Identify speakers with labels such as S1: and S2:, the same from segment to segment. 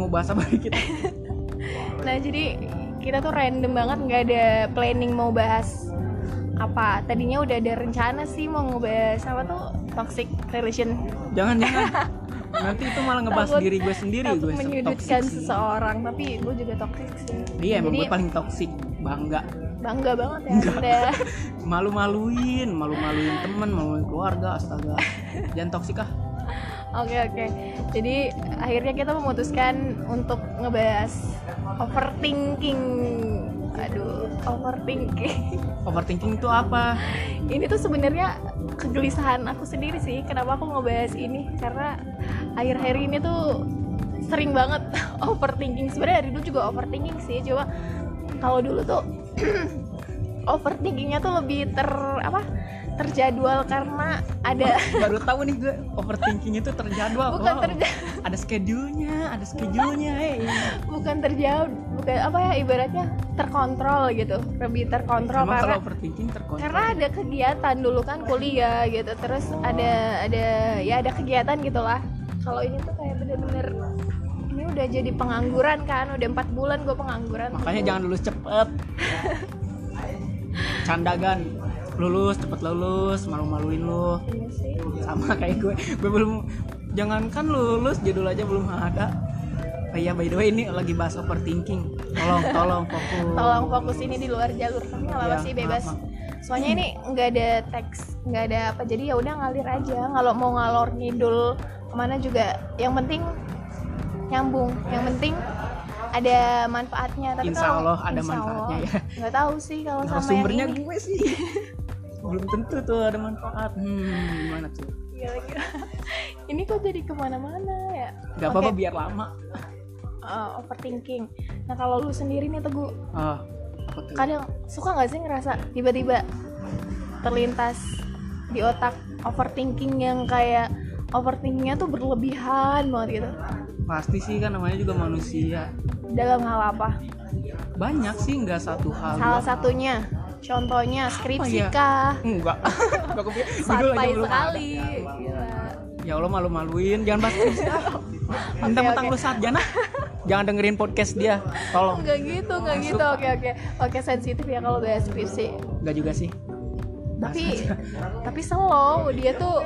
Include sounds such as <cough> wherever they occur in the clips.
S1: mau bahas apa kita <laughs>
S2: Nah jadi kita tuh random banget nggak ada planning mau bahas apa. Tadinya udah ada rencana sih mau ngebahas apa tuh? Toxic relation.
S1: jangan jangan. <laughs> Nanti itu malah ngebahas
S2: Takut-
S1: diri gue sendiri gue
S2: menyudutkan
S1: toxic
S2: seseorang, tapi gue juga toxic sih.
S1: Iya emang
S2: Jadi
S1: gue paling toksik bangga.
S2: Bangga banget ya anda. <laughs>
S1: malu-maluin malu-maluin temen malu-maluin keluarga astaga. Jangan toksik ah
S2: Oke oke. Jadi akhirnya kita memutuskan untuk ngebahas overthinking. Aduh, overthinking. <laughs>
S1: overthinking itu apa
S2: ini tuh sebenarnya kegelisahan aku sendiri sih kenapa aku ngebahas ini karena akhir-akhir ini tuh sering banget <laughs> overthinking sebenarnya dari dulu juga overthinking sih coba kalau dulu tuh <clears throat> overthinkingnya tuh lebih ter apa terjadwal karena ada
S1: baru tahu nih gue overthinking itu terjadwal.
S2: Bukan
S1: Wow.
S2: terja-
S1: ada schedule-nya ada schedule-nya hey.
S2: bukan terjauh bukan apa ya ibaratnya terkontrol gitu. Lebih terkontrol
S1: Emang
S2: karena
S1: overthinking terkontrol.
S2: karena ada kegiatan dulu kan kuliah gitu. Terus ada ada ya ada kegiatan gitulah. Kalau ini tuh kayak bener-bener ini udah jadi pengangguran kan udah empat bulan gue pengangguran.
S1: Makanya jangan lulus cepet. <laughs> Candagan lulus cepet lulus malu-maluin lu.
S2: Iya sih.
S1: sama kayak gue. Gue belum jangankan lulus judul aja belum ada. Oh iya by the way ini lagi bahas overthinking. Tolong tolong fokus.
S2: Tolong fokus ini di luar jalur. Apa-apa
S1: Ya,
S2: sih bebas.
S1: maaf,
S2: soalnya ini nggak ada teks nggak ada apa. Jadi ya udah ngalir aja. Kalau mau ngalor ngidul ke mana juga yang penting nyambung. Yang penting ada manfaatnya. Tapi
S1: Insya
S2: kalau-
S1: Allah ada
S2: Insya
S1: manfaatnya
S2: Allah.
S1: ya.
S2: nggak tahu sih kalau sama yang
S1: sumbernya
S2: ini.
S1: gue sih <laughs> belum tentu tuh ada manfaat. Hmm gimana tuh?
S2: Gila-gila. ini kok jadi ke mana-mana ya?
S1: Gak apa-apa
S2: Oke,
S1: biar lama.
S2: Uh, overthinking. Nah kalau lu sendiri nih teguh
S1: oh apa tuh?
S2: kadang suka nggak sih ngerasa tiba-tiba terlintas di otak overthinking yang kayak overthinkingnya tuh berlebihan banget gitu?
S1: Pasti sih kan namanya juga manusia.
S2: Dalam hal apa?
S1: Banyak sih nggak satu hal
S2: salah
S1: hal.
S2: Contohnya skripsi
S1: ya?
S2: kah?
S1: Enggak. <laughs> Enggak kepikir aja
S2: santai
S1: belum
S2: sekali.
S1: Ya Allah malu-maluin. Jangan bahas skripsi. Mentang-mentang lu sarjana. Jangan dengerin podcast dia. Tolong.
S2: Nggak gitu nggak gitu. Oke oke. Oke sensitif ya kalau bahas skripsi.
S1: Enggak juga sih.
S2: Tapi tapi slow. Dia tuh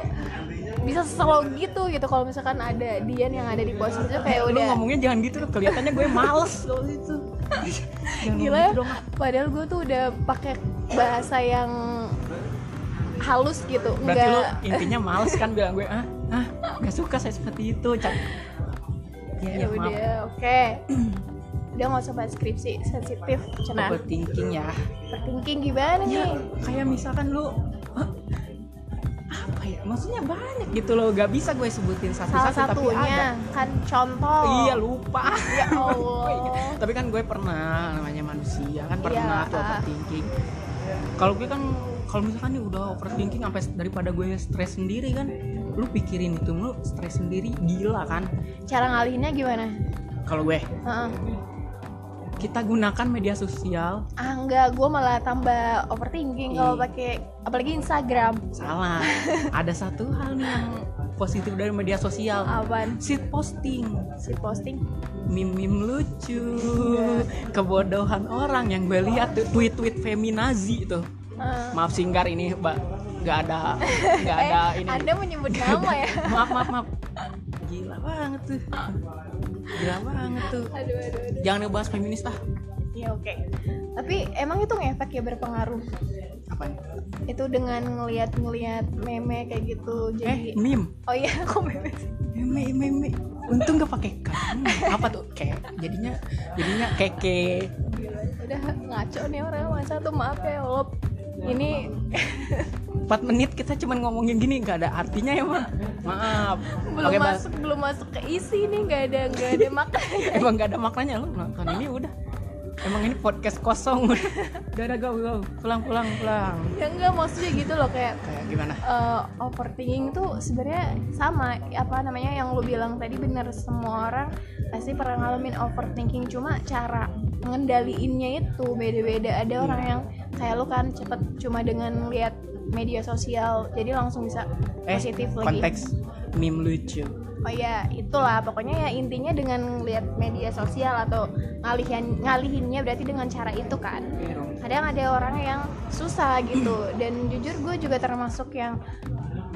S2: bisa slow gitu gitu. Kalau misalkan ada Dian yang ada di posisi itu kayak
S1: lu
S2: udah
S1: ngomongnya jangan gitu kelihatannya gue males. <laughs> Kalau itu
S2: gila ya.
S1: gitu
S2: padahal gue tuh udah pakai bahasa yang halus gitu.
S1: Berarti lu
S2: enggak
S1: intinya males kan bilang gue ah ah nggak suka saya seperti itu Cak. ya,
S2: ya
S1: ya
S2: udah oke. Udah nggak usah bahas skripsi sensitif. Cenah
S1: overthinking ya.
S2: Overthinking gimana
S1: ya
S2: nih?
S1: kayak misalkan lu ya maksudnya banyak gitu loh gak bisa gue sebutin
S2: salah
S1: satu-satu tapi ada.
S2: satunya kan contoh.
S1: Iya lupa.
S2: Ya <laughs> Allah.
S1: Tapi kan gue pernah namanya manusia kan pernah
S2: Iya.
S1: tuh overthinking. Kalau gue kan kalau misalkan nih udah overthinking sampai daripada gue stres sendiri kan lu pikirin itu lu stres sendiri gila kan.
S2: Cara ngalihinnya gimana?
S1: Kalau gue?
S2: Heeh.
S1: Kita gunakan media sosial.
S2: Ah enggak gue malah tambah overthinking kalau pakai apalagi Instagram.
S1: Salah. <laughs> Ada satu hal nih yang positif dari media sosial.
S2: Apaan?
S1: Sit posting.
S2: Si posting?
S1: Meme-meme lucu.
S2: Iya.
S1: kebodohan orang yang gue lihat tweet-tweet feminazi tuh.
S2: Heeh.
S1: maaf singgar ini mbak. Nggak ada nggak <laughs> ada
S2: eh,
S1: ini.
S2: Anda menyebut nama ya?
S1: Maaf maaf maaf. Gila banget tuh gila banget tuh.
S2: Aduh aduh aduh.
S1: Jangan ngebahas feminis ah.
S2: Ya oke. Tapi emang itu ngefek ya berpengaruh?
S1: Apa
S2: itu dengan ngelihat-ngelihat meme kayak gitu
S1: eh
S2: jadi
S1: meme?
S2: Oh iya <laughs> kok meme sih?
S1: meme meme. Untung gak pakai k. Hmm, apa tuh? Kayak jadinya jadinya keke
S2: Gila, udah ngaco nih orang masa tuh maaf ya Allah. Ini <laughs>
S1: 4 menit kita cuman ngomongin gini nggak ada artinya ya mah maaf.
S2: Belum
S1: Oke, Bang.
S2: masuk belum masuk ke isi nih nggak ada nggak ada makanya <laughs>
S1: emang nggak ada maknanya lo nonton ini udah. Emang ini podcast kosong. <laughs> Udah go go. Pulang pulang pulang.
S2: Ya enggak maksudnya gitu loh kayak
S1: kayak gimana?
S2: eh, overthinking tuh sebenarnya sama. Apa namanya yang lu bilang tadi bener. Semua orang pasti pernah ngalamin overthinking. Cuma cara ngendaliinnya itu beda-beda. Ada orang yang kayak lu kan cepet cuma dengan lihat media sosial jadi langsung bisa
S1: eh
S2: positif lagi.
S1: konteks meme lucu.
S2: Oh ya itulah pokoknya ya intinya dengan lihat media sosial atau ngalihin ngalihinnya berarti dengan cara itu kan. Kadang ada orang yang susah gitu <clears throat> dan jujur gue juga termasuk yang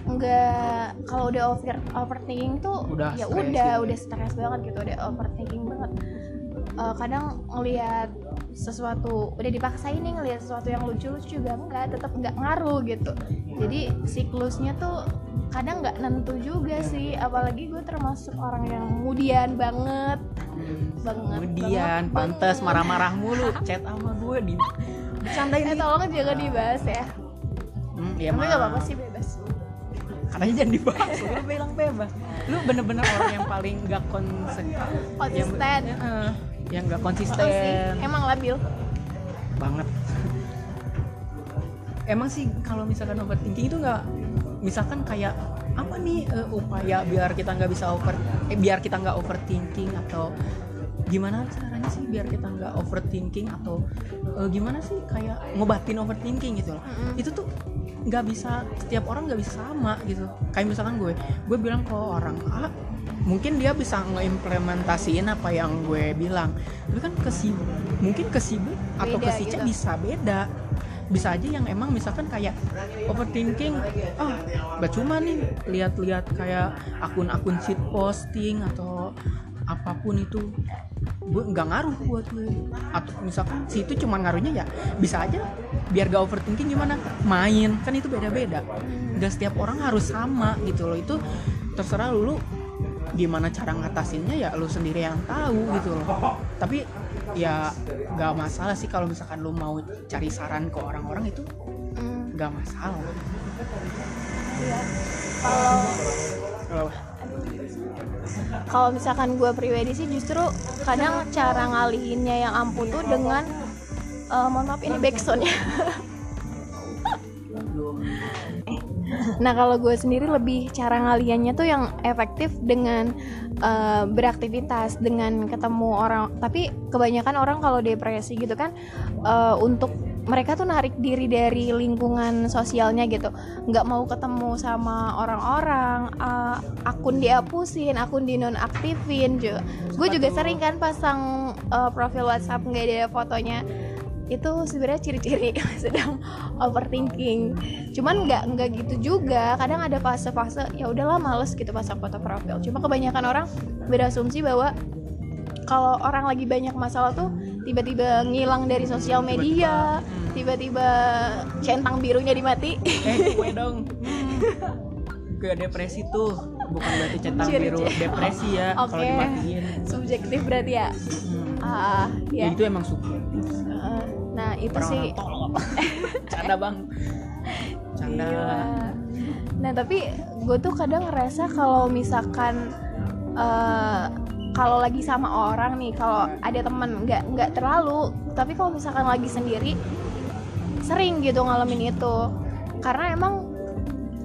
S2: nggak kalau udah over overthinking tuh
S1: Udah
S2: ya udah
S1: gitu.
S2: udah stres banget gitu udah overthinking banget Eh, kadang ngelihat sesuatu udah dipaksain nih ngelihat sesuatu yang lucu-lucu juga enggak tetap nggak ngaruh gitu. Jadi siklusnya tuh kadang nggak nentu juga sih apalagi gue termasuk orang yang kemudian banget. Banget
S1: kemudian
S2: banget,
S1: pantas marah-marah mulu chat sama gue di bercandain
S2: eh tolong jangan dibahas ya.
S1: Hmm, ya
S2: tapi nggak apa-apa sih bebas.
S1: Katanya jangan dibahas lu bilang bebas. Lu bener-bener orang yang paling gak konsen
S2: konsisten.
S1: Yang, eh, yang gak
S2: Oh, sih
S1: konsisten
S2: emang labil
S1: banget. Emang sih kalau misalkan overthinking itu nggak misalkan kayak apa nih eh, upaya biar kita nggak bisa over eh, biar kita nggak overthinking atau gimana caranya sih biar kita nggak overthinking atau eh, gimana sih kayak ngobatin overthinking gitu loh.
S2: Mm-mm.
S1: itu tuh nggak bisa setiap orang nggak bisa sama gitu. Kayak misalkan gue gue bilang ke orang A mungkin dia bisa ngeimplementasiin apa yang gue bilang. Tapi kan ke si mungkin ke si B atau ke
S2: Beda
S1: si C
S2: gitu.
S1: bisa beda. Bisa aja yang emang misalkan kayak overthinking ah gak cuma nih lihat-lihat kayak akun-akun shit posting atau apa pun itu gue nggak ngaruh buat gue atau misalkan si itu cuma ngaruhnya ya bisa aja biar gak overthinking gimana? Main kan itu beda-beda. Nggak setiap orang harus sama gitu loh. Itu terserah lu gimana cara ngatasinnya ya lu sendiri yang tahu gitu loh. Tapi ya nggak masalah sih kalau misalkan lu mau cari saran ke orang-orang itu
S2: Hmm,
S1: nggak masalah.
S2: Iya. kalau
S1: kalau
S2: misalkan gue pribadi sih justru kadang cara ngalihinnya yang ampuh tuh dengan eh, mohon maaf ini backsoundnya <laughs> <laughs> nah kalau gue sendiri lebih cara ngaliannya tuh yang efektif dengan eh, beraktivitas dengan ketemu orang tapi kebanyakan orang kalau depresi gitu kan eh, untuk mereka tuh narik diri dari lingkungan sosialnya gitu. Nggak mau ketemu sama orang-orang eh, akun dihapusin akun dinonaktifin juga gue juga sering kan pasang eh, profil WhatsApp nggak ada fotonya itu sebenarnya ciri-ciri <laughs> sedang overthinking. Cuman nggak nggak gitu juga. Kadang ada fase-fase ya udahlah males gitu pasang foto profil cuma kebanyakan orang berasumsi bahwa kalau orang lagi banyak masalah tuh tiba-tiba ngilang dari sosial media tiba-tiba centang birunya dimati.
S1: Eh <laughs> gue dong. Hmm. gue depresi tuh. Bukan berarti centang
S2: Ciri-
S1: biru depresi ya kalau
S2: Oke.
S1: dimatiin.
S2: Subjektif berarti ya.
S1: Hmm.
S2: ah
S1: ya.
S2: Ya
S1: itu emang subjektif
S2: Eh, nah itu
S1: orang
S2: sih.
S1: tolong <laughs> canda bang. Canda.
S2: Iya. Nah tapi gue tuh kadang ngerasa kalau misalkan eh, kalau lagi sama orang nih, kalau ada temen nggak nggak terlalu, tapi kalau misalkan lagi sendiri sering gitu ngalamin itu, karena emang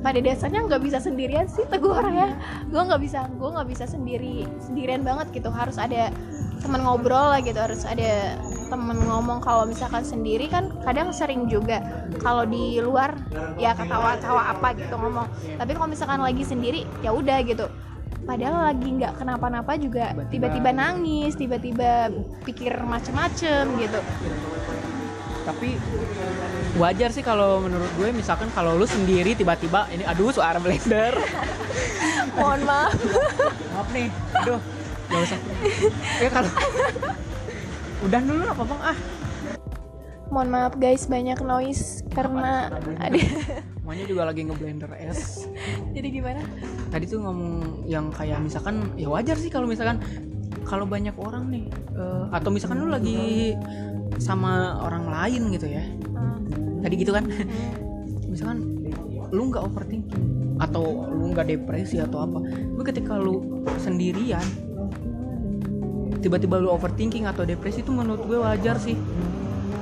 S2: pada dasarnya nggak bisa sendirian sih teguh orang ya gue nggak bisa gue nggak bisa sendiri sendirian banget gitu. Harus ada teman ngobrol lah gitu harus ada temen ngomong. Kalau misalkan sendiri kan kadang sering juga kalau di luar ya ketawa-tawa apa gitu ngomong. Tapi kalau misalkan lagi sendiri ya udah gitu. Padahal lagi nggak kenapa-napa juga tiba-tiba nangis tiba-tiba pikir macem-macem gitu.
S1: Tapi wajar sih kalau menurut gue misalkan kalau lu sendiri tiba-tiba ini aduh suara blender. <laughs>
S2: Mohon maaf.
S1: Maaf nih aduh gak usah. Ya kalau udah dulu apa bang ah.
S2: Mohon maaf guys banyak noise karena ada
S1: semuanya juga lagi ngeblender es.
S2: Jadi gimana?
S1: Tadi tuh ngomong yang kayak misalkan ya wajar sih kalau misalkan kalau banyak orang nih eh, atau misalkan lu lagi sama orang lain gitu ya. Tadi gitu kan. <laughs> Misalkan lu nggak overthinking atau lu nggak depresi atau apa tapi ketika lu sendirian tiba-tiba lu overthinking atau depresi itu menurut gue wajar sih.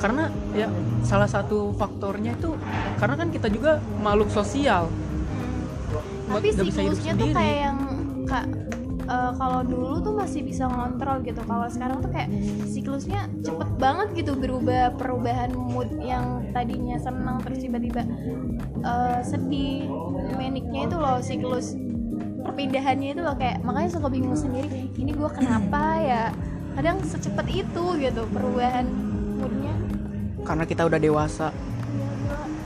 S1: Karena ya salah satu faktornya itu karena kan kita juga makhluk sosial.
S2: Tapi siklusnya tuh kayak yang kak eh, kalau dulu tuh masih bisa ngontrol gitu. Kalau sekarang tuh kayak siklusnya cepet banget gitu berubah perubahan mood yang tadinya senang terus tiba-tiba eh, sedih. Maniknya itu loh siklus perpindahannya itu loh kayak makanya suka bingung sendiri ini gue kenapa ya? Kadang secepat itu gitu perubahan moodnya.
S1: Karena kita udah dewasa.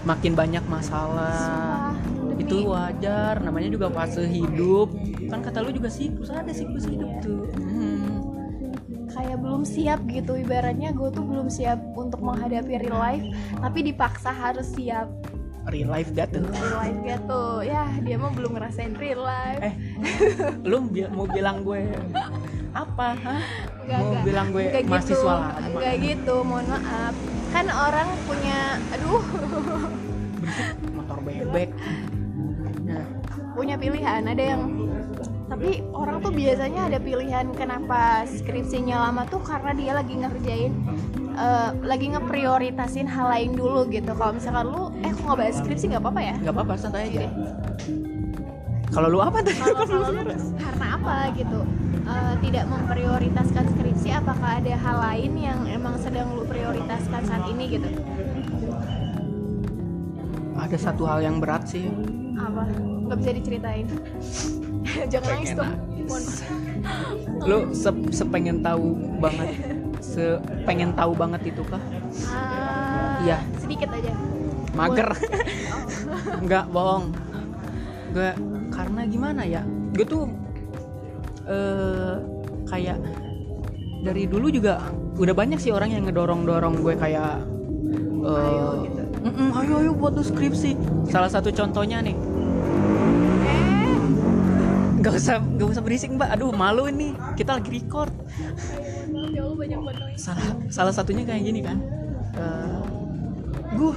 S1: Makin banyak masalah.
S2: Sumpah,
S1: itu wajar. Namanya juga fase hidup kan kata lu juga siklus ada siklus hidup tuh. Hmm.
S2: kayak belum siap gitu ibaratnya gue tuh belum siap untuk menghadapi real life tapi dipaksa harus siap.
S1: Real life gak tuh?
S2: Real life gitu ya dia mah belum ngerasain real life.
S1: Eh lu bi- mau bilang gue apa hah?
S2: Enggak,
S1: mau
S2: enggak.
S1: bilang gue
S2: Enggak
S1: mahasiswa
S2: gitu,
S1: lama
S2: enggak gitu mohon maaf. Kan orang punya aduh.
S1: Motor bebek. Nah
S2: punya pilihan ada yang tapi orang tuh biasanya ada pilihan kenapa skripsinya lama tuh karena dia lagi ngerjain eh, lagi ngeprioritasin hal lain dulu gitu. Kalau misalkan lu eh kok nggak bahas skripsi nggak apa-apa ya?
S1: Nggak apa-apa santai aja kalau lu apa tadi?
S2: Kalau kalau lu karena apa gitu? Eh, tidak memprioritaskan skripsi apakah ada hal lain yang emang sedang lu prioritaskan saat ini gitu?
S1: Ada satu hal yang berat sih.
S2: Apa? Nggak bisa diceritain <laughs> jangan nangis dong <laughs>
S1: lu se- sepengen tahu banget sepengen tahu banget itu kah?
S2: Ah,
S1: Iya.
S2: sedikit aja.
S1: Mager. <laughs> Nggak bohong. Gue karena gimana ya? Gue tuh eh kayak dari dulu juga udah banyak sih orang yang ngedorong dorong gue kayak eh,
S2: Ayo, gitu.
S1: "Mm-mm, ayo ayo buat tuh skripsi. Salah satu contohnya nih
S2: eh
S1: nggak usah nggak usah berisik mbak. Aduh malu ini. Kita lagi record.
S2: Ya
S1: salah salah satunya kayak gini kan. Eh, gue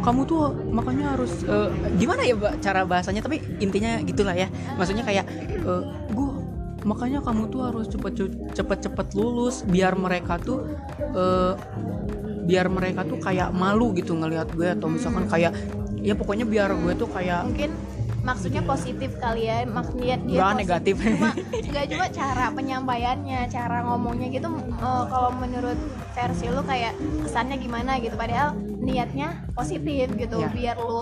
S1: kamu tuh makanya harus eh, gimana ya Mbak, cara bahasanya? Tapi intinya gitulah ya. Maksudnya kayak eh, gue makanya kamu tuh harus cepet cepet cepet lulus biar mereka tuh eh, biar mereka tuh kayak malu gitu ngelihat gue atau misalkan kayak ya pokoknya biar gue tuh kayak
S2: mungkin maksudnya positif kali ya maksudnya dia
S1: Nggak,
S2: positif.
S1: negatif.
S2: cuma nggak cuma cara penyampaiannya cara ngomongnya gitu eh, kalau menurut versi lu kayak kesannya gimana gitu padahal niatnya positif gitu
S1: Ya.
S2: biar lu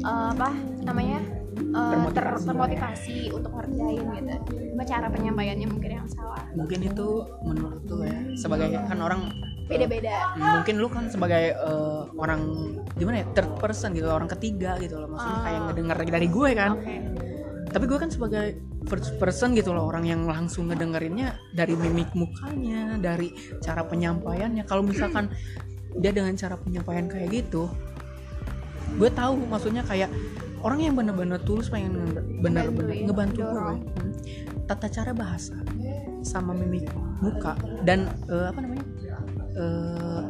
S2: eh, apa namanya eh, ter-
S1: Termotivasi.
S2: termotivasi untuk ngerjain gitu cuma cara penyampaiannya mungkin yang salah
S1: mungkin itu menurut tuh ya sebagai kan orang
S2: beda-beda.
S1: Mungkin lu kan sebagai eh, orang gimana ya third person gitu orang ketiga gitu loh. Maksudnya
S2: Ah.
S1: kayak ngedenger dari gue kan.
S2: Oke.
S1: Tapi gue kan sebagai first person gitu loh orang yang langsung ngedengerinnya dari mimik mukanya dari cara penyampaiannya. Kalau misalkan dia dengan cara penyampaian kayak gitu gue tahu maksudnya kayak orang yang bener-bener tulus pengen nge- bener-bener ngebantu gue tata cara bahasa sama mimik muka dan eh, apa namanya eh,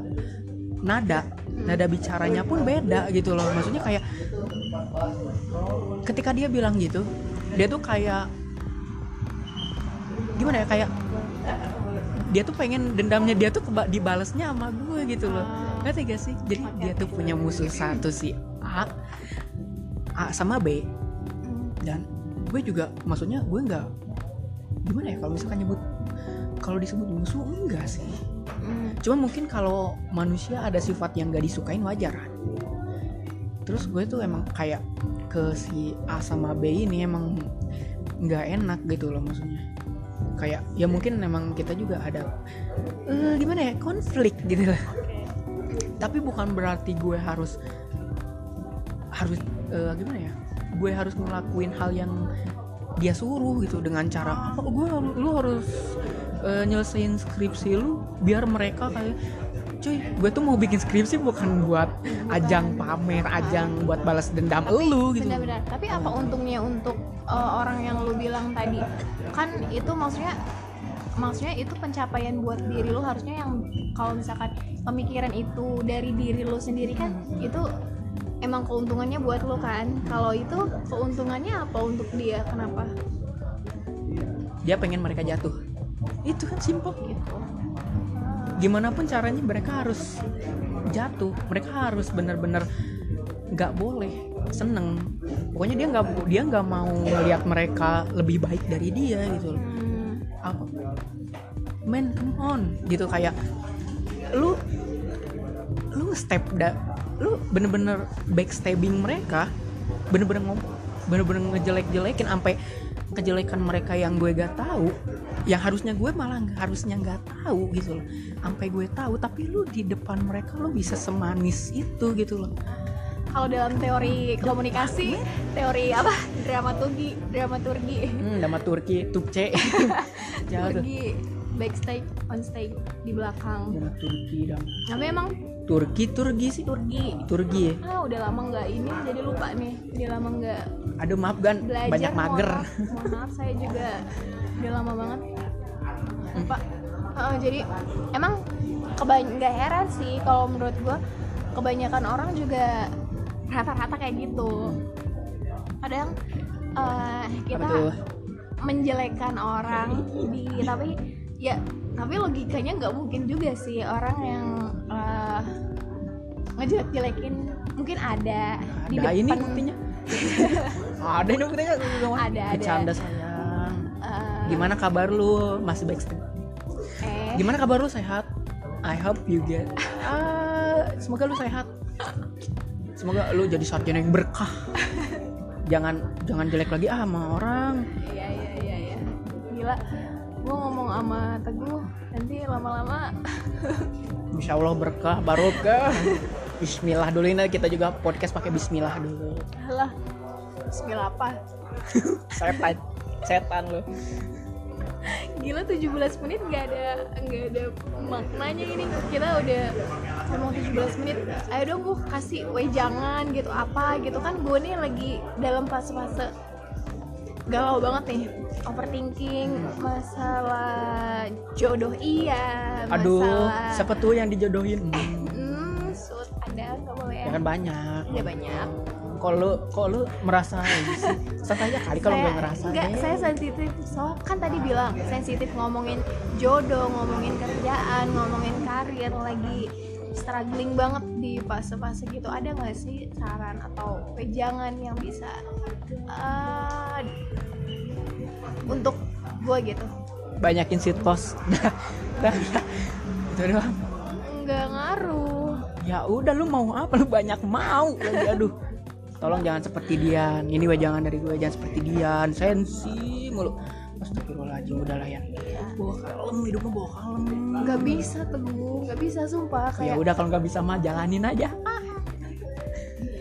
S1: nada nada bicaranya pun beda gitu loh. Maksudnya kayak ketika dia bilang gitu dia tuh kayak gimana ya kayak dia tuh pengen dendamnya dia tuh keba- dibalesnya sama gue gitu loh.
S2: Ah.
S1: ngerti gak sih? Jadi dia tuh punya musuh satu si A A sama B.
S2: Hmm.
S1: dan gue juga maksudnya gue nggak gimana ya kalau misalkan nyebut kalau disebut musuh enggak sih
S2: Hmm.
S1: cuma mungkin kalau manusia ada sifat yang gak disukain wajar. Terus gue tuh emang kayak ke si A sama B ini emang nggak enak gitu loh maksudnya. Kayak ya mungkin emang kita juga ada eh, gimana ya konflik gitu lah. Tapi bukan berarti gue harus harus eh, gimana ya gue harus ngelakuin hal yang dia suruh gitu dengan cara apa gue lu harus eh, nyelesain skripsi lu biar mereka kayak cuy gue tuh mau bikin skripsi bukan buat ajang pamer ajang buat balas dendam lu gitu
S2: Benar-benar. Tapi apa untungnya untuk uh, orang yang lu bilang tadi? Kan itu maksudnya maksudnya itu pencapaian buat diri lu harusnya yang kalau misalkan pemikiran itu dari diri lu sendiri kan itu emang keuntungannya buat lu kan. Kalau itu keuntungannya apa untuk dia? Kenapa?
S1: dia pengen mereka jatuh itu kan simpel
S2: Gitu.
S1: Gimana pun caranya mereka harus jatuh mereka harus benar-benar nggak boleh seneng. Pokoknya dia nggak dia nggak mau lihat mereka lebih baik dari dia gitu loh.
S2: Hmm,
S1: apa? Man come on gitu kayak lu lu step da lu bener-bener backstabbing mereka bener-bener ngom bener-bener ngejelek-jelekin sampai kejelekan mereka yang gue gak tahu yang harusnya gue malah harusnya nggak tahu gitu loh. Sampai gue tahu tapi lu di depan mereka lu bisa semanis itu gitu loh.
S2: Kalau dalam teori komunikasi teori apa? Dramaturgi dramaturgi.
S1: Hmm, nama <laughs> Turki Turki jauh tuh?
S2: Turgi backstage on stage di belakang.
S1: Nama Turki dan
S2: tapi emang?
S1: Turki Turki sih.
S2: Turgi.
S1: Turki ya.
S2: Ah udah lama nggak ini jadi lupa nih. Udah lama nggak
S1: aduh maaf gan.
S2: belajar.
S1: Banyak
S2: mohon
S1: mager.
S2: maaf, mohon maaf saya juga udah lama banget. Lupa Heeh, jadi emang kebany nggak heran sih kalau menurut gua kebanyakan orang juga rata-rata kayak gitu. Kadang eh, kita menjelekkan orang di tapi ya tapi logikanya nggak mungkin juga sih orang yang eh, ngejelek-jelekin mungkin ada, di
S1: ada
S2: depan
S1: ini buktinya. <laughs> Ada ini buktinya.
S2: Ada, ada.
S1: bercanda gimana kabar lu? Masih backstage
S2: eh.
S1: Gimana kabar lu? Sehat? I hope you get ah semoga lu sehat. Semoga lu jadi sarjana yang berkah. Jangan jangan jelek lagi ah sama orang.
S2: Iya iya iya iya. Gila. Gua ngomong sama teguh nanti lama-lama. <laughs>
S1: Insya Allah berkah barokah Bismillah dulu ini kita juga podcast pakai Bismillah dulu.
S2: Lah Bismillah apa? <laughs>
S1: Setan. Setan lu
S2: gila 17 menit nggak ada nggak ada maknanya ini. Kita udah ngomong 17 menit. Ayo dong gue kasih wejangan gitu apa gitu. Kan gue nih lagi dalam fase-fase galau banget nih. Overthinking masalah jodoh iya
S1: aduh
S2: masalah
S1: siapa tuh yang dijodohin? Hmm,
S2: hmm sud ada nggak boleh
S1: ya? Kan banyak.
S2: Ada banyak
S1: kalau lu kalau lu merasa sih? Santai aja kali kalau gue ngerasa
S2: enggak saya sensitif. Soal kan tadi bilang sensitif ngomongin jodoh ngomongin kerjaan ngomongin karir lagi struggling banget di fase-fase gitu. Ada nggak sih saran atau wejangan yang bisa eh, untuk gue gitu?
S1: Banyakin sit post. Dah itu doang.
S2: Nggak ngaruh.
S1: Ya udah lu mau apa? Lu banyak mau. Lagi aduh tolong jangan seperti Dian. Ini jangan dari gue jangan seperti Dian. Sensi mulu. Astagfirullahaladzim udah lah ya. Bawa kalem hidup lu bawa kalem.
S2: Nggak bisa teguh nggak bisa sumpah.
S1: Ya
S2: kayak
S1: udah kalau nggak bisa mah jalanin aja.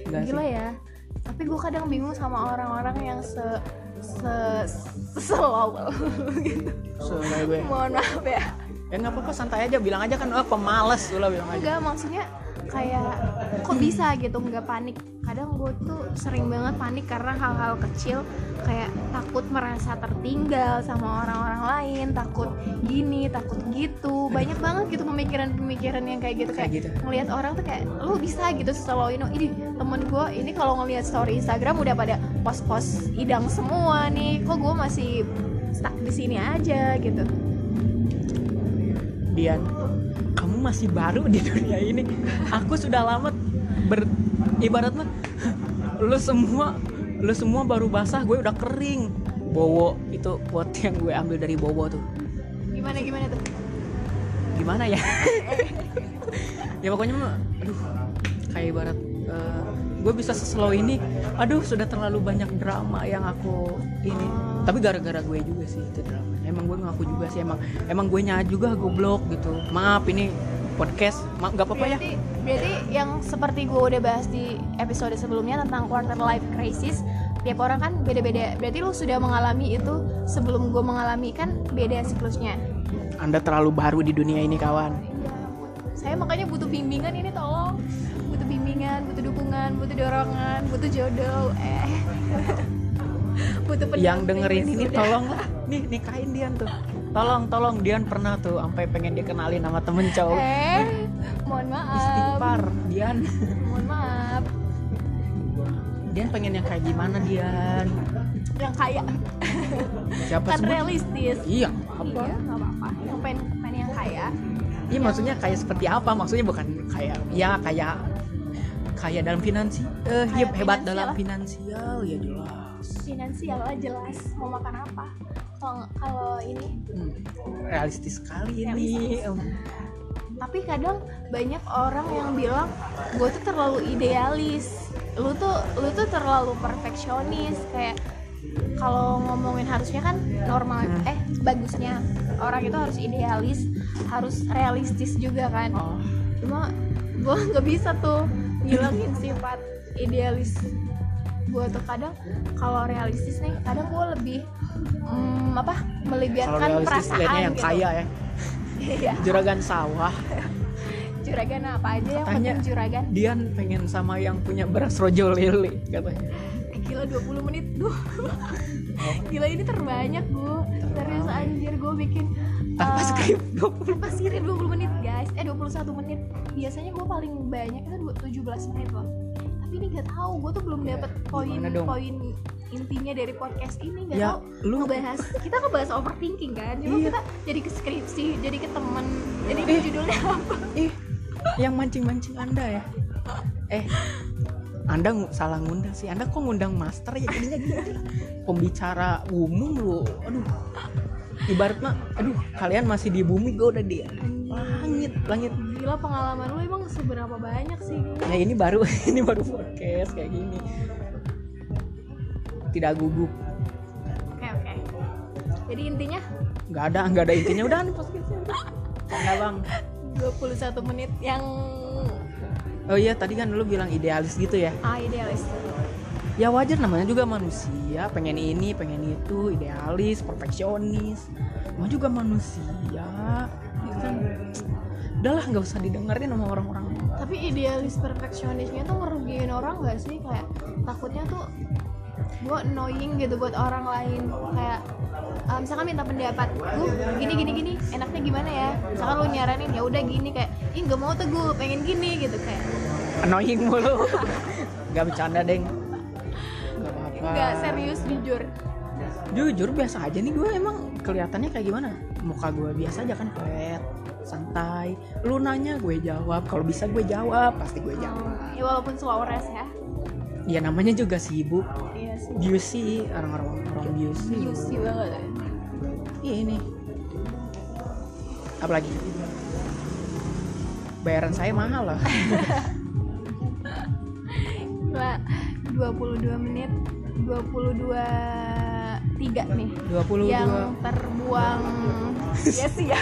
S1: Enggak
S2: gila
S1: sih
S2: ya. Tapi gue kadang bingung sama orang-orang yang se se slow gitu
S1: Soalnya gue.
S2: Mohon maaf ya.
S1: Ya nggak apa-apa santai aja. Bilang aja kan oh pemalas lah bilang aja.
S2: Enggak maksudnya kayak kok bisa gitu nggak panik? Kadang gue tuh sering banget panik karena hal-hal kecil kayak takut merasa tertinggal sama orang-orang lain takut gini takut gitu. Banyak banget gitu pemikiran-pemikiran yang kayak gitu
S1: Kayak
S2: kayak
S1: gitu.
S2: ngelihat orang tuh kayak lu bisa gitu selalu ini ini temen gue ini kalau ngelihat story Instagram udah pada post-post idang semua nih. Kok gue masih stuck di sini aja gitu?
S1: Dian masih baru di dunia ini. Aku sudah lama ber ibarat mah lu semua lu semua baru basah gue udah kering. Bowo itu quote yang gue ambil dari Bowo tuh.
S2: Gimana gimana tuh?
S1: Gimana ya? <laughs> Ya pokoknya mah aduh kayak ibarat eh, gue bisa seslow ini. Aduh sudah terlalu banyak drama yang aku ini. Tapi gara-gara gue juga sih itu drama. Emang gue ngaku juga sih emang emang gue nya juga goblok gitu. Maaf ini podcast. Nggak apa-apa ya?
S2: Berarti yang seperti gue udah bahas di episode sebelumnya tentang quarter life crisis tiap orang kan beda-beda. Berarti lu sudah mengalami itu sebelum gue mengalami kan beda siklusnya.
S1: Anda terlalu baru di dunia ini kawan.
S2: Saya makanya butuh bimbingan ini tolong. Butuh bimbingan butuh dukungan butuh dorongan butuh jodoh eh. <laughs> Butuh
S1: yang dengerin ini tolong lah. Nih nikahin Dian tuh tolong tolong Dian pernah tuh sampai pengen dikenalin sama temen cowok.
S2: Eh mohon maaf.
S1: istighfar Dian.
S2: Mohon maaf.
S1: Dian pengen yang kayak gimana Dian?
S2: Yang kaya
S1: siapa
S2: kan
S1: sebut?
S2: realistis.
S1: Iya apa?
S2: iya nggak apa-apa. Yang pengen pengen yang kaya.
S1: Iya maksudnya kayak seperti apa? Maksudnya bukan kayak ya kayak kaya dalam finansi eh
S2: Kaya
S1: he- hebat
S2: finansial.
S1: dalam finansial ya jelas
S2: finansial lah jelas mau makan apa. Kalau kalau ini.
S1: Hmm, realistis sekali ini.
S2: Tapi kadang banyak orang yang bilang gue tuh terlalu idealis. Lu tuh lu tuh terlalu perfeksionis. Kayak kalau ngomongin harusnya kan normal
S1: Hmm.
S2: eh bagusnya. Orang itu harus idealis harus realistis juga kan.
S1: Oh,
S2: cuma gue <laughs> nggak bisa tuh ngilangin <laughs> sifat idealis gue tuh kadang kalau realistis nih kadang gue lebih mm, apa melibatkan perasaan
S1: yang
S2: gitu.
S1: kaya ya.
S2: Iya.
S1: juragan sawah. <laughs>
S2: Juragan apa aja yang
S1: Katanya-
S2: penting juragan?
S1: Dian pengen sama yang punya beras rojo lele katanya.
S2: Eh, gila 20 menit duh. <laughs> Gila ini terbanyak gue serius anjir gue bikin
S1: tanpa
S2: eh,
S1: skrip
S2: tanpa skrip 20 menit guys. Eh 21 menit. Biasanya gue paling banyak itu dua- 17 menit loh tapi ini gak tahu. Gue tuh belum dapet poin poin intinya dari podcast ini gak
S1: ya
S2: tahu.
S1: lu
S2: ngebahas <laughs> kita ngebahas overthinking kan cuma
S1: Iya.
S2: kita jadi ke skripsi jadi ke temen jadi
S1: Eh.
S2: judulnya apa?
S1: Ih yang mancing-mancing anda ya? Eh anda ngu- salah ngundang sih. Anda kok ngundang master ya? Jadinya gitu pembicara umum lu. Aduh ibarat mah aduh kalian masih di bumi gue udah di langit langit.
S2: Gila pengalaman lu emang seberapa banyak sih?
S1: Ya ini baru <laughs> ini baru podcast kayak gini. Tidak gugup.
S2: Oke oke. Jadi intinya?
S1: Nggak ada nggak ada intinya. Udah nih podcastnya Canda bang.
S2: 21 menit yang
S1: oh iya tadi kan lu bilang idealis gitu ya?
S2: Ah idealis
S1: ya wajar namanya juga manusia. Pengen ini pengen itu idealis perfeksionis. Mau juga manusia. Ya kan? Udahlah nggak usah didengerin sama orang-orang.
S2: Tapi idealis perfeksionisnya tuh ngerugiin orang gak sih? Kayak takutnya tuh gue annoying gitu buat orang lain. Kayak uh, misalkan minta pendapat gue gini gini gini enaknya gimana ya? Misalkan lu nyaranin ya udah gini kayak ih nggak mau tuh gue pengen gini gitu kayak.
S1: Annoying mulu. <laughs> Nggak bercanda deng nggak apa-apa
S2: nggak serius jujur.
S1: Jujur biasa aja nih gue. Emang kelihatannya kayak gimana? Muka gue biasa aja kan flat santai. Lu nanya gue jawab. Kalau bisa gue jawab. Pasti gue jawab.
S2: Ya walaupun slow rest ya.
S1: Ya namanya juga sibuk.
S2: Iya sih.
S1: Orang-orang orang beauty
S2: juicy banget ya.
S1: Iya ini. Apalagi? Bayaran saya mahal. Lah, <laughs>
S2: 22 menit 22 tiga nih
S1: 22.
S2: yang terbuang ya sih ya <laughs>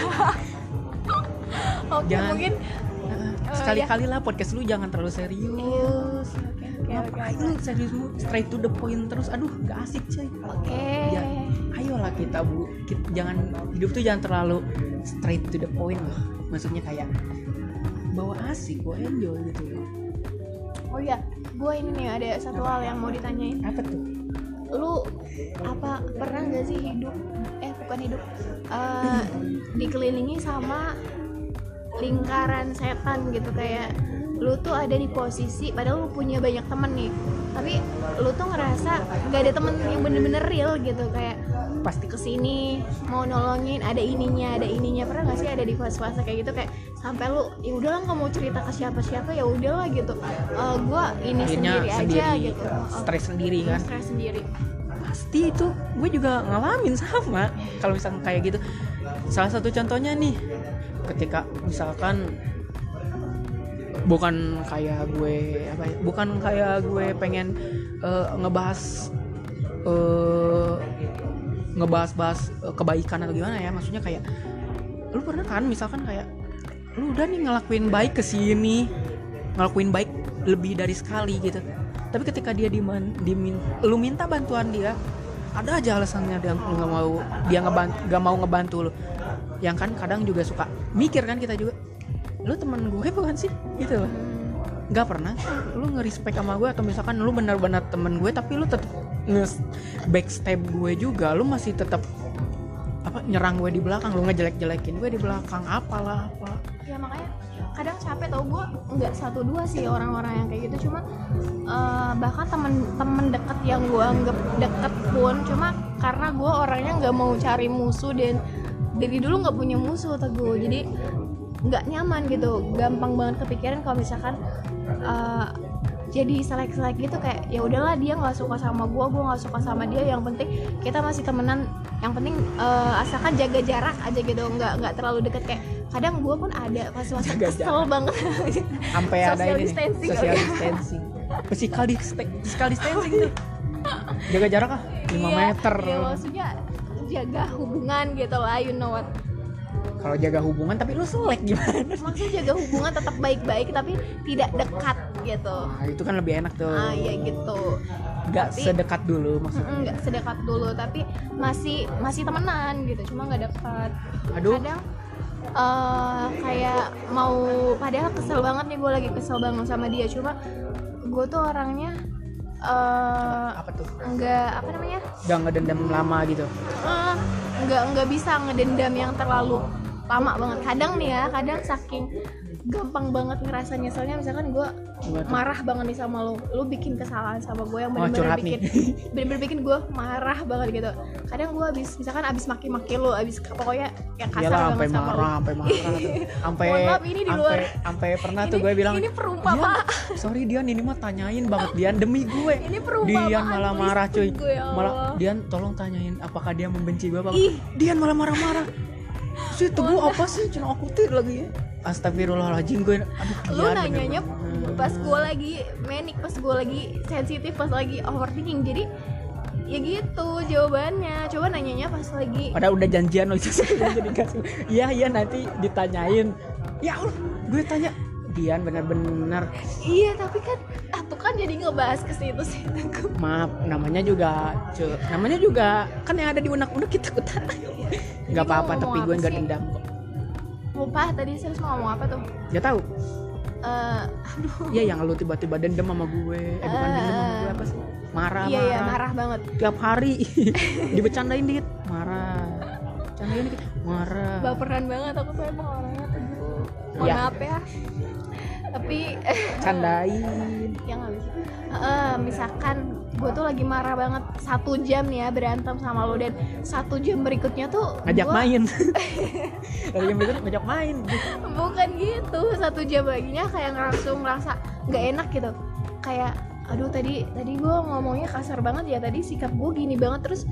S2: oke
S1: Jangan-
S2: mungkin
S1: Nah, Sekali-kali lah podcast lu jangan terlalu serius.
S2: oke oke
S1: Ngapain lu serius lu straight to the point terus? Aduh, gak asik coy.
S2: oke
S1: Ya, ayolah kita bu, Kit- jangan hidup tuh jangan terlalu straight to the point lah. Maksudnya kayak bawa asik, bawa enjoy gitu.
S2: Oh ya gue ini nih ada satu hal yang mau ditanyain.
S1: Apa tuh?
S2: lu apa pernah gak sih hidup eh bukan hidup eh, dikelilingi sama lingkaran setan gitu? Kayak lu tuh ada di posisi padahal lu punya banyak temen nih tapi lu tuh ngerasa gak ada temen yang bener-bener real gitu kayak pasti ke sini mau nolongin ada ininya ada ininya. Pernah gak sih ada di fase-fase kayak gitu kayak sampai lu ya udahlah nggak mau cerita ke siapa-siapa ya udahlah gitu. Eh, gua ini
S1: Akhirnya
S2: sendiri, aja
S1: sendiri,
S2: gitu. Eh,
S1: stres sendiri kan?
S2: stres sendiri.
S1: Pasti itu gue juga ngalamin <laughs> sama kalau misalkan kayak gitu. Salah satu contohnya nih ketika misalkan bukan kayak gue apa ya, bukan kayak gue pengen eh, ngebahas eh, ngebahas-bahas eh, kebaikan atau gimana ya. Maksudnya kayak lu pernah kan misalkan kayak lu udah nih ngelakuin baik ke sini ngelakuin baik lebih dari sekali gitu. Tapi ketika dia diman, dimin, lu minta bantuan dia ada aja alasannya dia nggak mau dia nggak mau ngebantu lu. Yang kan kadang juga suka mikir kan kita juga lu temen gue bukan sih? Gitu loh.
S2: Hmm,
S1: nggak pernah. Lu nge-respect sama gue atau misalkan lu benar-benar temen gue tapi lu tetap nge backstab gue juga lu masih tetap apa nyerang gue di belakang lu ngejelek-jelekin gue di belakang apalah apa.
S2: Ya makanya kadang capek tau gue nggak satu dua sih orang-orang yang kayak gitu cuma eh, bahkan temen-temen deket yang gue anggap deket pun cuma karena gue orangnya nggak mau cari musuh dan dari dulu nggak punya musuh teguh jadi nggak nyaman gitu. Gampang banget kepikiran kalau misalkan eh, jadi selek-selek gitu kayak ya udahlah dia nggak suka sama gue gue nggak suka sama dia yang penting kita masih temenan. Yang penting eh, asalkan jaga jarak aja gitu nggak nggak terlalu deket kayak kadang gue pun ada pas masa
S1: Jaga
S2: kesel banget.
S1: Sampai ada ini
S2: distancing,
S1: social distancing. Physical dis- physical distancing tuh. Jaga jarak ah 5
S2: Iya,
S1: meter.
S2: iya, maksudnya jaga hubungan gitu lah you know what
S1: kalau jaga hubungan tapi lu selek gimana?
S2: Maksudnya jaga hubungan tetap baik-baik tapi tidak dekat gitu.
S1: Nah, itu kan lebih enak tuh.
S2: Ah ya gitu.
S1: Nggak sedekat dulu maksudnya.
S2: Nggak sedekat dulu tapi masih masih temenan gitu cuma nggak dekat.
S1: Aduh.
S2: kadang eh, kayak mau padahal kesel banget nih gue lagi kesel banget sama dia cuma gue tuh orangnya eh
S1: apa tuh?
S2: nggak apa namanya?
S1: Udah ngedendam lama gitu?
S2: Eh, nggak nggak bisa ngedendam yang terlalu lama banget kadang nih ya kadang saking gampang banget ngerasa nyeselnya misalkan gue marah banget nih sama lo lo bikin kesalahan sama gue yang bener-bener
S1: curhat nih.
S2: bikin <laughs> bener-bener bikin gue marah banget gitu kadang gue abis misalkan abis maki-maki lo abis pokoknya yang kasar
S1: Iyalah
S2: banget
S1: sampai
S2: sama
S1: marah,
S2: lo
S1: sampai marah. <laughs> Sampai
S2: maaf, ini di luar.
S1: sampai pernah tuh gue bilang
S2: ini perumpamaan.
S1: "Dian, sorry Dian ini mah tanyain banget Dian demi gue. <laughs>
S2: Ini perumpamaan
S1: Dian malah marah cuy.
S2: gue, ya
S1: Malah. Dian tolong tanyain apakah dia membenci gue apa.
S2: Ih.
S1: Dian malah marah-marah. Sih itu gue apa sih cuma aku tir lagi ya. Astagfirullahaladzim gue aduh
S2: lu
S1: Dian
S2: nanyanya pas gue lagi manic pas gue lagi sensitif pas lagi overthinking jadi ya gitu jawabannya coba nanyanya pas lagi
S1: Padahal udah janjian loh <laughs> jadi kasih. Iya iya nanti ditanyain. Ya Allah, gue tanya Dian bener-bener
S2: iya tapi kan ah tuh kan jadi ngebahas ke situ sih.
S1: Maaf namanya juga cu, namanya juga kan yang ada di unek-unek kita ikutan nggak apa-apa tapi gue nggak dendam kok.
S2: Lupa tadi serius mau ngomong apa tuh?
S1: Nggak tahu.
S2: Eh, aduh.
S1: Ya yang lu tiba-tiba dendam sama gue. Eh bukan dendam sama gue apa sih? Marah
S2: iya iya
S1: marah.
S2: marah banget.
S1: Tiap hari. <laughs> Dibecandain dikit. Marah. Bercandain dikit. Marah.
S2: Baperan banget aku tuh emang orangnya tuh mohon
S1: Iya.
S2: maaf ya tapi <laughs>
S1: candain.
S2: Yang habis Eh, misalkan gue tuh lagi marah banget satu jam nih ya berantem sama lo dan satu jam berikutnya tuh
S1: ngajak
S2: gua-
S1: main. Lagi yang bener ngajak main.
S2: Bukan gitu satu jam laginya kayak langsung ngerasa nggak enak gitu. Kayak aduh tadi tadi gue ngomongnya kasar banget ya tadi sikap gue gini banget. Terus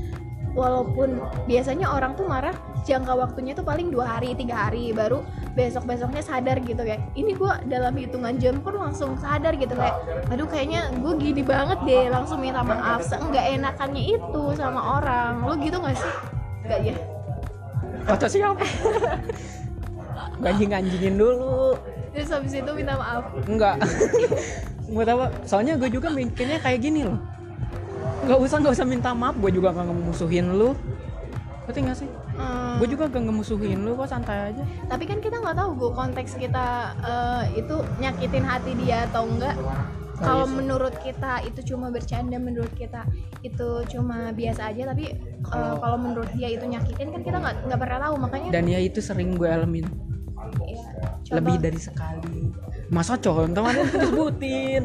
S2: walaupun biasanya orang tuh marah jangka waktunya tuh paling dua hari tiga hari baru besok besoknya sadar gitu kayak ini gue dalam hitungan jam pun langsung sadar gitu kayak aduh kayaknya gue gini banget deh langsung minta maaf. Nggak enakannya itu sama orang. Lo gitu nggak sih? Nggak ya?
S1: Foto siapa? Anjing anjingin dulu.
S2: Terus habis itu minta maaf?
S1: Enggak gue <laughs> tahu soalnya gue juga mikirnya kayak gini loh nggak usah nggak usah minta maaf gue juga nggak ngemusuhin lu. Ngerti nggak sih?
S2: Hmm.
S1: gue juga gak ngemusuhin lu kok santai aja.
S2: Tapi kan kita nggak tahu gue konteks kita eh, itu nyakitin hati dia atau enggak kalau
S1: iya
S2: menurut kita itu cuma bercanda menurut kita itu cuma biasa aja tapi eh, kalau menurut dia itu nyakitin kan kita nggak nggak pernah tahu makanya
S1: dan ya itu sering gue alamin.
S2: Ya, coba.
S1: lebih dari sekali. Masa contoh? Kan disebutin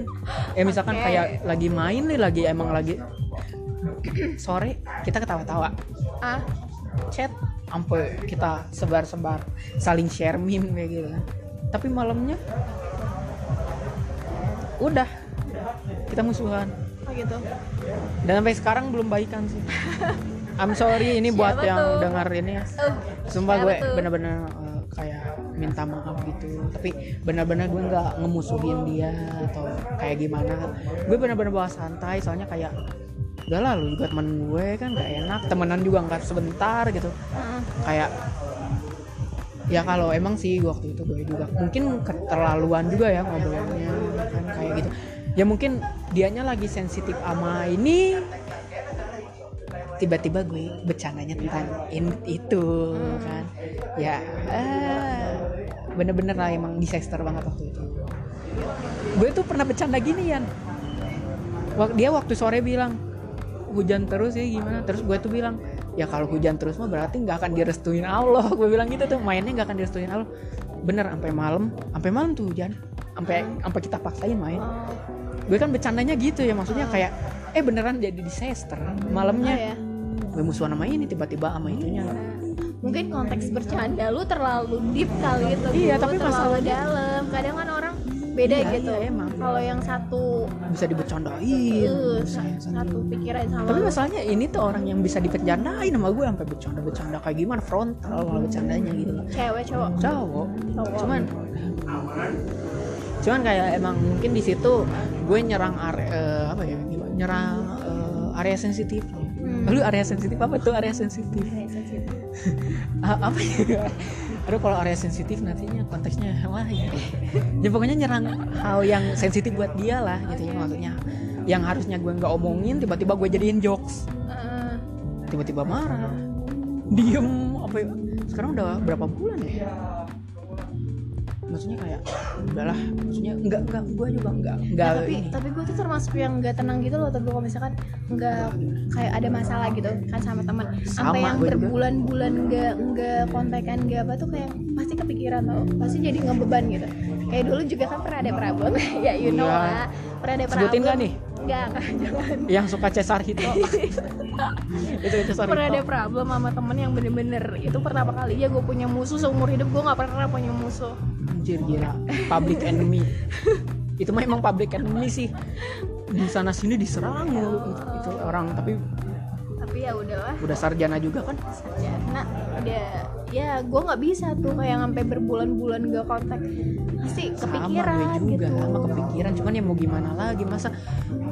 S1: ya misalkan
S2: Oke.
S1: kayak lagi main nih lagi emang lagi sore kita ketawa-tawa.
S2: Ah.
S1: Chat sampai kita sebar-sebar saling share meme kayak gitu. Kan tapi malamnya udah. Kita musuhan.
S2: Oh gitu.
S1: Dan sampai sekarang belum baikan sih. I'm sorry ini buat
S2: Siapa
S1: yang
S2: tuh?
S1: dengar ini ya.
S2: Eh,
S1: sumpah
S2: siapa
S1: gue bener-bener uh, kayak minta maaf gitu. Tapi bener-bener gue nggak ngemusuhin dia atau kayak gimana. Gue bener-bener bawa santai soalnya kayak udah lu juga temen gue kan gak enak. Temenan juga nggak sebentar gitu. Kayak ya kalau emang sih waktu itu gue juga. Mungkin keterlaluan juga ya ngobrolnya kan kayak gitu. Ya mungkin dianya lagi sensitif sama ini tiba-tiba gue bercandanya tentang in, itu kan. Ya eh, bener-bener lah emang disaster banget waktu itu. Gue tuh pernah bercanda gini Yan Wak- dia waktu sore bilang hujan terus ya gimana? Terus gue tuh bilang ya kalau hujan terus mah berarti nggak akan direstuin Allah. <laughs> Gue bilang gitu tuh mainnya nggak akan direstuin Allah. Bener sampai malam sampai malam tuh hujan. Sampai sampai kita paksain main. Gue kan bercandanya gitu ya maksudnya kayak eh beneran jadi disaster
S2: oh
S1: malamnya
S2: ya
S1: gue musuhan sama ini tiba-tiba sama itunya.
S2: Mungkin konteks bercanda lu terlalu deep kali itu
S1: Iya, tapi
S2: terlalu
S1: masalahnya-
S2: dalam. Kadang kan orang beda
S1: Iya,
S2: gitu.
S1: Iya, emang.
S2: kalau yang satu
S1: bisa dibercandain
S2: sa-
S1: yang satu.
S2: pikiran sama
S1: tapi masalahnya ini tuh orang yang bisa dibercandain sama gue sampai bercanda-bercanda kayak gimana frontal malah bercandanya gitu. Loh
S2: cewek cowok?
S1: Cowok.
S2: Cowok.
S1: cuman cuman kayak emang mungkin di situ gue nyerang are, eh, apa ya nyerang eh, area sensitif.
S2: Hmm.
S1: lu area sensitif apa tuh area sensitif? Ah, <laughs> apa ya aduh kalau area sensitif nantinya konteksnya wah ya. ya pokoknya nyerang hal yang sensitif buat dia lah gitu ya maksudnya. Yang harusnya gue nggak omongin tiba-tiba gue jadiin jokes. Tiba-tiba marah. Diem apa ya? Sekarang udah berapa bulan ya maksudnya kayak udahlah maksudnya enggak enggak gue juga enggak enggak
S2: Nah, tapi
S1: ini.
S2: tapi gue tuh termasuk yang nggak tenang gitu loh tapi kalau misalkan nggak kayak ada masalah gitu kan sama teman. Sampai yang berbulan-bulan nggak nggak kontekan nggak apa tuh kayak pasti kepikiran tau. Pasti jadi ngebeban gitu. Kayak dulu juga kan pernah ada problem <laughs> ya you know
S1: Iya.
S2: lah. Pernah ada problem
S1: Sebutin nggak nih?
S2: Nggak nggak, jangan <laughs>
S1: yang suka Cesar Hito. <laughs> Itu Cesar
S2: pernah ada problem sama temen yang bener-bener itu pertama kali. Ya gue punya musuh seumur hidup gue nggak pernah punya musuh.
S1: Anjir gila. Public enemy. Itu mah emang public enemy sih. Di sana sini diserang mulu. Itu, itu orang tapi
S2: tapi ya udahlah
S1: udah sarjana juga kan?
S2: Sarjana udah ya gue nggak bisa tuh kayak sampai berbulan-bulan gak kontak. Pasti
S1: sama
S2: kepikiran
S1: gue juga
S2: gitu.
S1: sama kepikiran. Cuman ya mau gimana lagi masa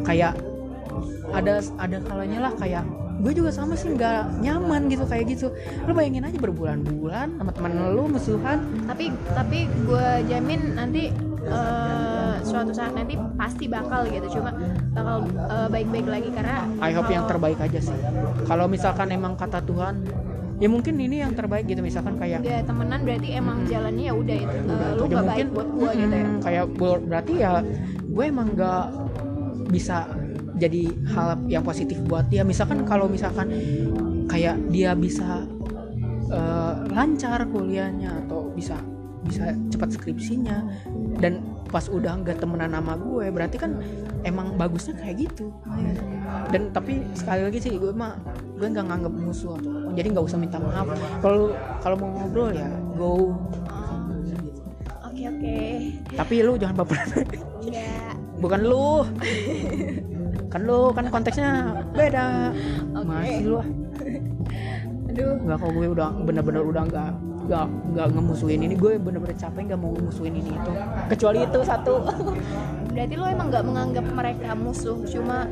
S1: kayak ada ada kalanya lah kayak gue juga sama sih nggak nyaman gitu kayak gitu. Lu bayangin aja berbulan-bulan sama teman lu musuhan.
S2: Tapi tapi gue jamin nanti eh, suatu saat nanti pasti bakal gitu. Cuma bakal eh, baik-baik lagi karena
S1: I hope yang
S2: kalau
S1: terbaik aja sih. Kalau misalkan emang kata Tuhan ya mungkin ini yang terbaik gitu misalkan kayak
S2: udah temenan berarti emang jalannya ya udah itu eh, lu
S1: ya
S2: gak baik buat gue gitu ya?
S1: Kayak ber- berarti ya gue emang nggak bisa jadi hal yang positif buat dia. Misalkan kalau misalkan kayak dia bisa eh, lancar kuliahnya atau bisa bisa cepat skripsinya dan pas udah nggak temenan sama gue berarti kan emang bagusnya kayak gitu. Dan tapi sekali lagi sih gue mah gue nggak nganggap musuh atau. Jadi nggak usah minta maaf. Kalau kalau mau ngobrol ya go.
S2: Oke oke.
S1: Tapi lu jangan baperan
S2: enggak
S1: bukan lu. Kan lu kan konteksnya beda.
S2: Oke.
S1: masih lu ah.
S2: aduh.
S1: Nggak kalau gue udah bener-bener udah nggak nggak nggak ngemusuhin ini gue bener-bener capek nggak mau ngemusuhin ini itu. Kecuali itu satu.
S2: Berarti lo emang nggak menganggap mereka musuh cuma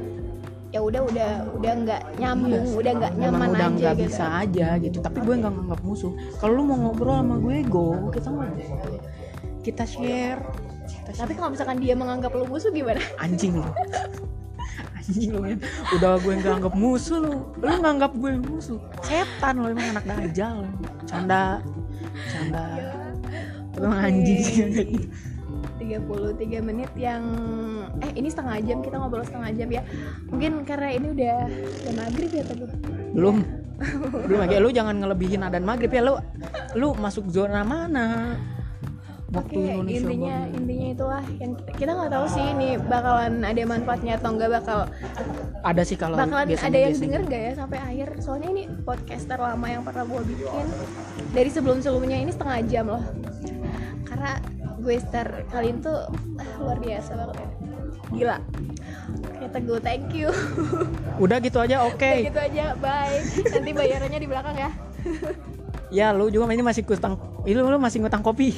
S2: ya udah udah udah nggak nyambung udah nggak
S1: Iya.
S2: nyaman
S1: udah
S2: aja
S1: nggak
S2: gitu.
S1: bisa aja gitu. Tapi gue nggak nganggap musuh. Kalau lu mau ngobrol sama gue go. Kita ngobrol kita share. Kita
S2: tapi kalau misalkan dia menganggap lo musuh gimana?
S1: Anjing lu. <laughs> Anjing lu men. udah gue nggak anggap musuh lu. Lu nganggap gue musuh. Setan lu emang anak dajal canda. Canda. Lu emang anjing. Sih
S2: 33 menit yang eh ini setengah jam kita ngobrol setengah jam ya. Mungkin karena ini udah udah maghrib ya tadi
S1: belum. Belum lagi. Lu jangan ngelebihin adan maghrib ya. Lu lu masuk zona mana? Waktu
S2: Oke,
S1: Indonesia
S2: intinya
S1: bagian.
S2: intinya itulah. Yang kita, kita nggak tahu sih ini bakalan ada manfaatnya atau enggak bakal.
S1: Ada sih kalau
S2: bakalan
S1: biasanya-
S2: ada yang
S1: biasanya.
S2: denger nggak ya sampai akhir? Soalnya ini podcaster lama yang pernah gue bikin. Dari sebelum sebelumnya ini setengah jam loh. Karena gue start kali itu ah, luar biasa banget ya. Gila. Oke Teguh thank you. <laughs>
S1: Udah gitu aja oke.
S2: Kayak gitu aja bye. Nanti bayarannya di belakang ya.
S1: Ya lu juga ini masih ngutang itu lu masih ngutang kopi <laughs>